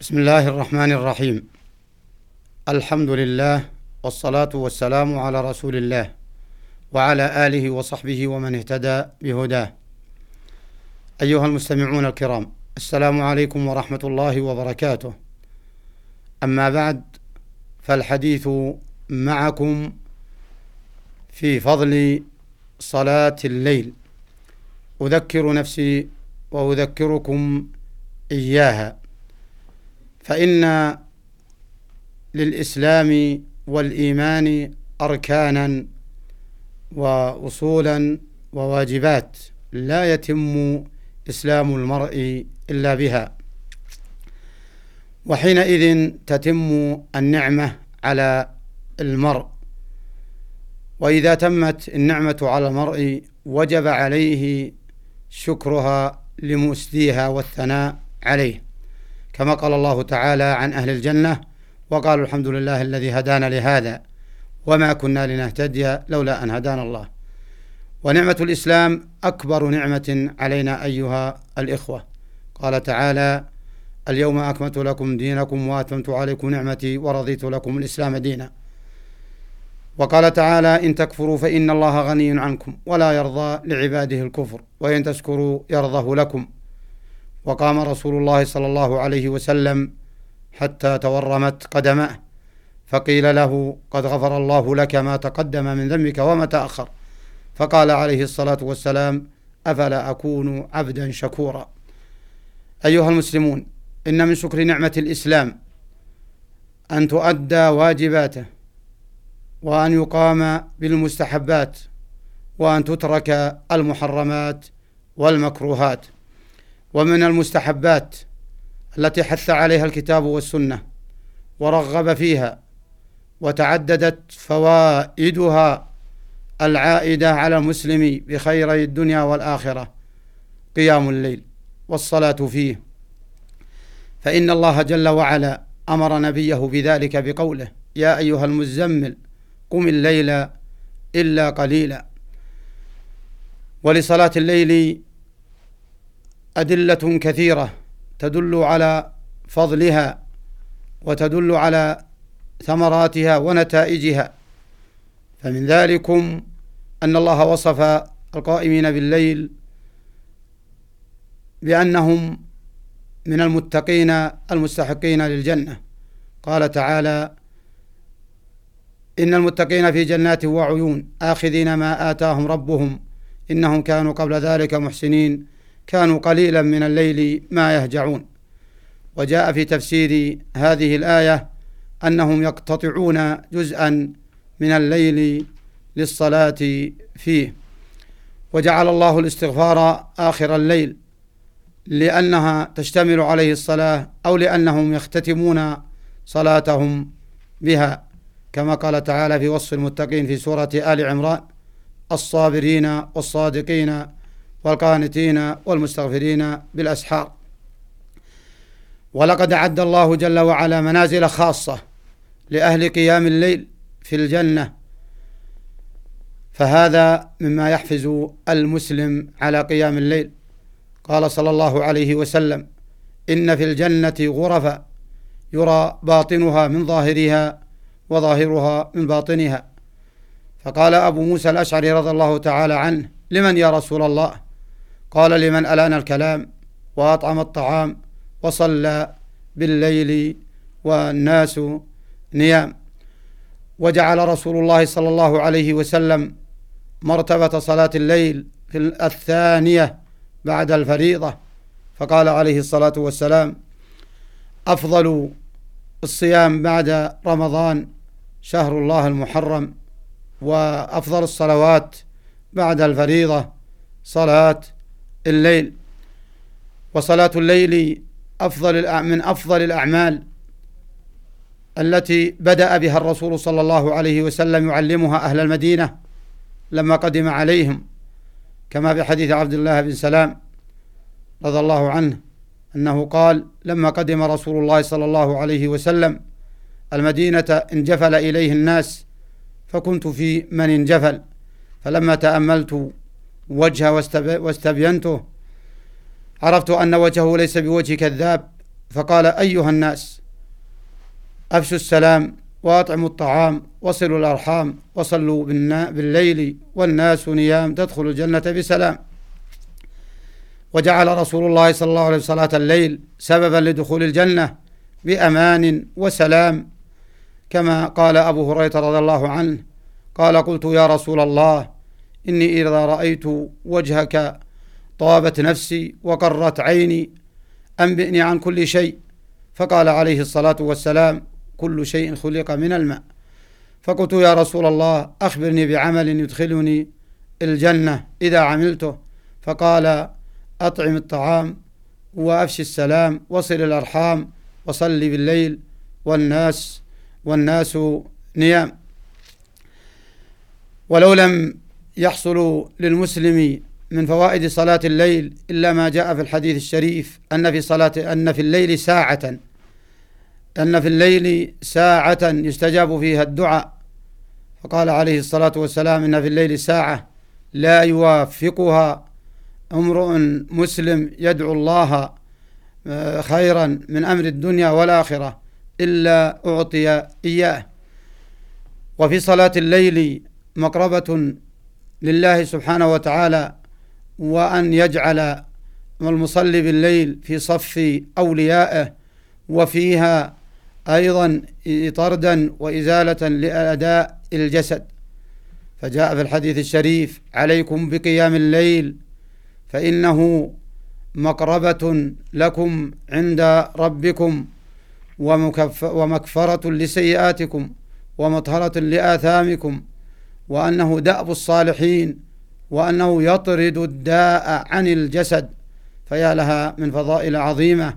بسم الله الرحمن الرحيم. الحمد لله والصلاة والسلام على رسول الله وعلى آله وصحبه ومن اهتدى بهداه. أيها المستمعون الكرام السلام عليكم ورحمة الله وبركاته. أما بعد فالحديث معكم في فضل صلاة الليل. أذكر نفسي وأذكركم إياها. فإن للإسلام والإيمان أركانا وأصولا وواجبات لا يتم إسلام المرء إلا بها. وحينئذ تتم النعمة على المرء. وإذا تمت النعمة على المرء وجب عليه شكرها لمسديها والثناء عليه. كما قال الله تعالى عن أهل الجنة وقالوا الحمد لله الذي هدانا لهذا وما كنا لنهتدي لولا أن هدانا الله. ونعمة الإسلام أكبر نعمة علينا أيها الإخوة. قال تعالى اليوم أكملت لكم دينكم وأتممت عليكم نعمتي ورضيت لكم الإسلام دينا. وقال تعالى إن تكفروا فإن الله غني عنكم ولا يرضى لعباده الكفر وإن تشكروا يرضه لكم. وقام رسول الله صلى الله عليه وسلم حتى تورمت قدماه فقيل له قد غفر الله لك ما تقدم من ذنبك وما تأخر فقال عليه الصلاة والسلام أفلا أكون عبدا شكورا أيها المسلمون إن من شكر نعمة الإسلام أن تؤدى واجباته وأن يقام بالمستحبات وأن تترك المحرمات والمكروهات. ومن المستحبات التي حث عليها الكتاب والسنة ورغب فيها وتعددت فوائدها العائدة على المسلم بخيري الدنيا والآخرة. قيام الليل والصلاة فيه. فإن الله جل وعلا أمر نبيه بذلك بقوله يا أيها المزمل قم الليل إلا قليلا. ولصلاة الليل أدلة كثيرة تدل على فضلها وتدل على ثمراتها ونتائجها. فمن ذلكم أن الله وصف القائمين بالليل بأنهم من المتقين المستحقين للجنة. قال تعالى إن المتقين في جنات وعيون آخذين ما آتاهم ربهم إنهم كانوا قبل ذلك محسنين. كانوا قليلا من الليل ما يهجعون. وجاء في تفسير هذه الآية أنهم يقتطعون جزءا من الليل للصلاة فيه. وجعل الله الاستغفار آخر الليل لأنها تشتمل عليه الصلاة أو لأنهم يختتمون صلاتهم بها كما قال تعالى في وصف المتقين في سورة آل عمران الصابرين والصادقين والقانتين والمستغفرين بالأسحار. ولقد أعد الله جل وعلا منازل خاصة لأهل قيام الليل في الجنة. فهذا مما يحفز المسلم على قيام الليل. قال صلى الله عليه وسلم إن في الجنة غرفا يرى باطنها من ظاهرها وظاهرها من باطنها. فقال أبو موسى الأشعري رضي الله تعالى عنه لمن يا رسول الله؟ قال لمن ألان الكلام وأطعم الطعام وصلى بالليل والناس نيام. وجعل رسول الله صلى الله عليه وسلم مرتبة صلاة الليل في الثانية بعد الفريضة. فقال عليه الصلاة والسلام أفضل الصيام بعد رمضان شهر الله المحرم وأفضل الصلوات بعد الفريضة صلاة الليل وصلاة الليل أفضل من أفضل الأعمال التي بدأ بها الرسول صلى الله عليه وسلم يعلمها أهل المدينة لما قدم عليهم كما في حديث عبد الله بن سلام رضي الله عنه أنه قال لما قدم رسول الله صلى الله عليه وسلم المدينة انجفل إليه الناس فكنت في من انجفل فلما تأملت وجهه واستبينته. عرفت أن وجهه ليس بوجه كذاب. فقال أيها الناس أفشوا السلام وأطعموا الطعام وصلوا الأرحام وصلوا بالليل والناس نيام تدخل الجنة بسلام. وجعل رسول الله صلى الله عليه وسلم صلاة الليل سببا لدخول الجنة بأمان وسلام. كما قال أبو هريرة رضي الله عنه قال قلت يا رسول الله إني إذا رأيت وجهك طابت نفسي وقرت عيني أنبئني عن كل شيء. فقال عليه الصلاة والسلام كل شيء خلق من الماء. فقلت يا رسول الله أخبرني بعمل يدخلني الجنة إذا عملته. فقال أطعم الطعام وأفشي السلام وصل الأرحام وصلي بالليل والناس والناس نيام. ولو لم يحصل للمسلم من فوائد صلاة الليل إلا ما جاء في الحديث الشريف أن في صلاة أن في الليل ساعة أن في الليل ساعة يستجاب فيها الدعاء. فقال عليه الصلاة والسلام إن في الليل ساعة لا يوافقها امرؤ مسلم يدعو الله آه، خيرا من أمر الدنيا والآخرة إلا أعطي إياه. وفي صلاة الليل مقربة لله سبحانه وتعالى وأن يجعل المصلي بالليل في صف أوليائه وفيها أيضا طردا وإزالة لأداء الجسد. فجاء في الحديث الشريف عليكم بقيام الليل فإنه مقربة لكم عند ربكم ومكفرة لسيئاتكم ومطهرة لآثامكم وأنه دأب الصالحين وأنه يطرد الداء عن الجسد فيا لها من فضائل عظيمة.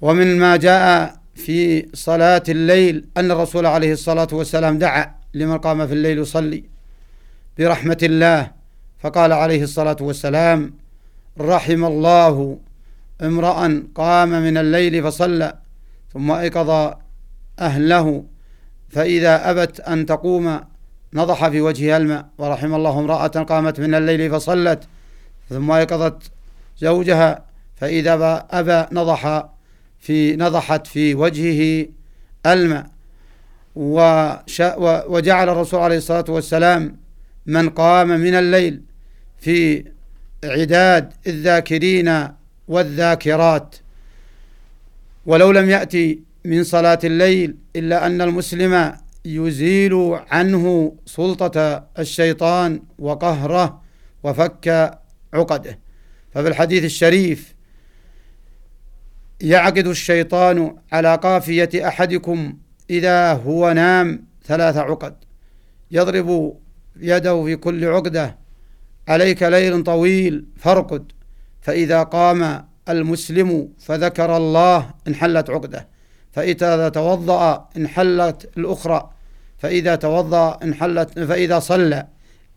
ومن ما جاء في صلاة الليل أن الرسول عليه الصلاة والسلام دعا لمن قام في الليل يصلي برحمة الله. فقال عليه الصلاة والسلام رحم الله امرأ قام من الليل فصلى ثم أيقظ أهله فإذا أبت أن تقوم نضح في وجهها الماء ورحم الله امرأة قامت من الليل فصلت ثم أيقظت زوجها فإذا أبى نضح في نضحت في وجهه الماء وجعل الرسول عليه الصلاة والسلام من قام من الليل في عداد الذاكرين والذاكرات. ولو لم يأتي من صلاة الليل إلا أن المسلم يزيل عنه سلطة الشيطان وقهره وفك عقده. ففي الحديث الشريف يعقد الشيطان على قافية أحدكم إذا هو نام ثلاث عقد. يضرب يده في كل عقدة. عليك ليل طويل فارقد. فإذا قام المسلم فذكر الله انحلت عقده. فإذا توضأ انحلت الأخرى فإذا توضأ انحلت فإذا صلى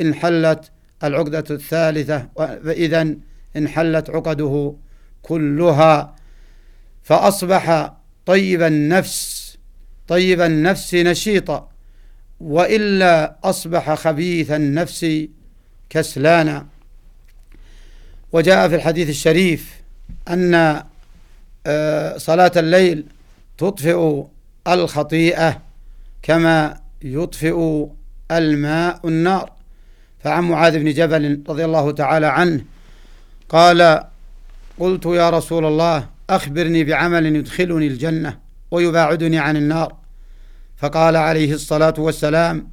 انحلت العقدة الثالثة فإذا انحلت عقده كلها. فأصبح طيب النفس طيب النفس نشيطا وإلا أصبح خبيث النفس كسلانا. وجاء في الحديث الشريف أن آه، صلاة الليل تطفئ الخطيئة كما يطفئ الماء النار. فعن معاذ بن جبل رضي الله تعالى عنه قال قلت يا رسول الله أخبرني بعمل يدخلني الجنة ويباعدني عن النار. فقال عليه الصلاة والسلام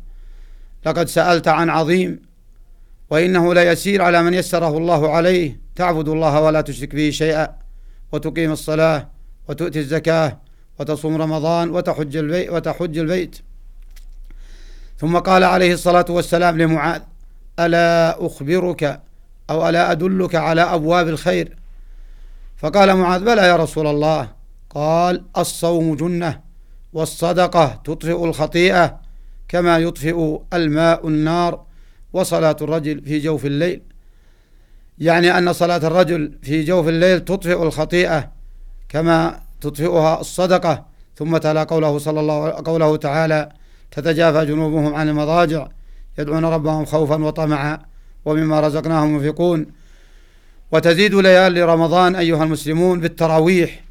لقد سألت عن عظيم وإنه ليسير على من يسره الله عليه. تعبد الله ولا تشرك به شيئا وتقيم الصلاة وتؤتي الزكاة وتصوم رمضان وتحج البيت وتحج البيت. ثم قال عليه الصلاة والسلام لمعاذ ألا أخبرك أو ألا أدلك على أبواب الخير؟ فقال معاذ بلى يا رسول الله. قال الصوم جنة والصدقة تطفئ الخطيئة كما يطفئ الماء النار وصلاة الرجل في جوف الليل. يعني أن صلاة الرجل في جوف الليل تطفئ الخطيئة كما تطفئها الصدقة ثم تلا قوله صلى الله قوله تعالى تتجافى جنوبهم عن المضاجع يدعون ربهم خوفا وطمعا ومما رزقناهم ينفقون. وتزيد ليالي رمضان أيها المسلمون بالتراويح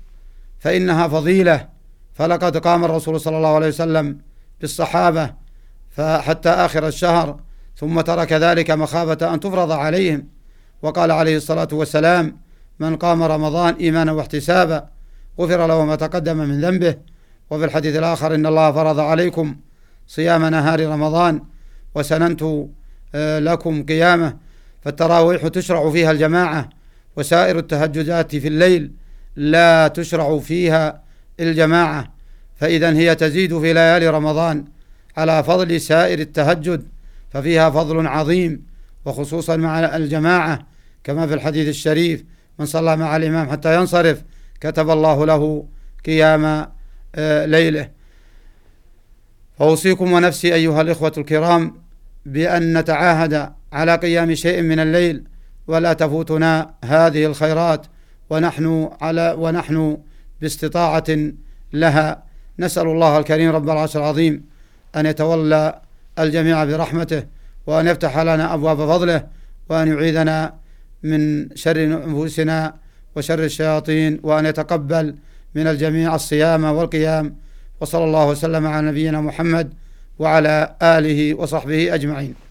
فإنها فضيلة. فلقد قام الرسول صلى الله عليه وسلم بالصحابة فحتى آخر الشهر ثم ترك ذلك مخافة أن تفرض عليهم. وقال عليه الصلاة والسلام من قام رمضان إيمانا واحتسابا غفر له ما تقدم من ذنبه. وفي الحديث الآخر إن الله فرض عليكم صيام نهار رمضان وسننت آه، لكم قيامه فالتراويح تشرع فيها الجماعة وسائر التهجدات في الليل لا تشرع فيها الجماعة. فإذا هي تزيد في ليالي رمضان على فضل سائر التهجد ففيها فضل عظيم وخصوصا مع الجماعة كما في الحديث الشريف من صلى مع الإمام حتى ينصرف كتب الله له قيام آه، ليله. فأوصيكم ونفسي أيها الإخوة الكرام بأن نتعاهد على قيام شيء من الليل ولا تفوتنا هذه الخيرات ونحن على ونحن باستطاعة لها. نسأل الله الكريم رب العرش العظيم أن يتولى الجميع برحمته وأن يفتح لنا أبواب فضله وأن يعيذنا من شر أنفسنا وشر الشياطين وأن يتقبل من الجميع الصيام والقيام. وصلى الله وسلم على نبينا محمد وعلى آله وصحبه أجمعين.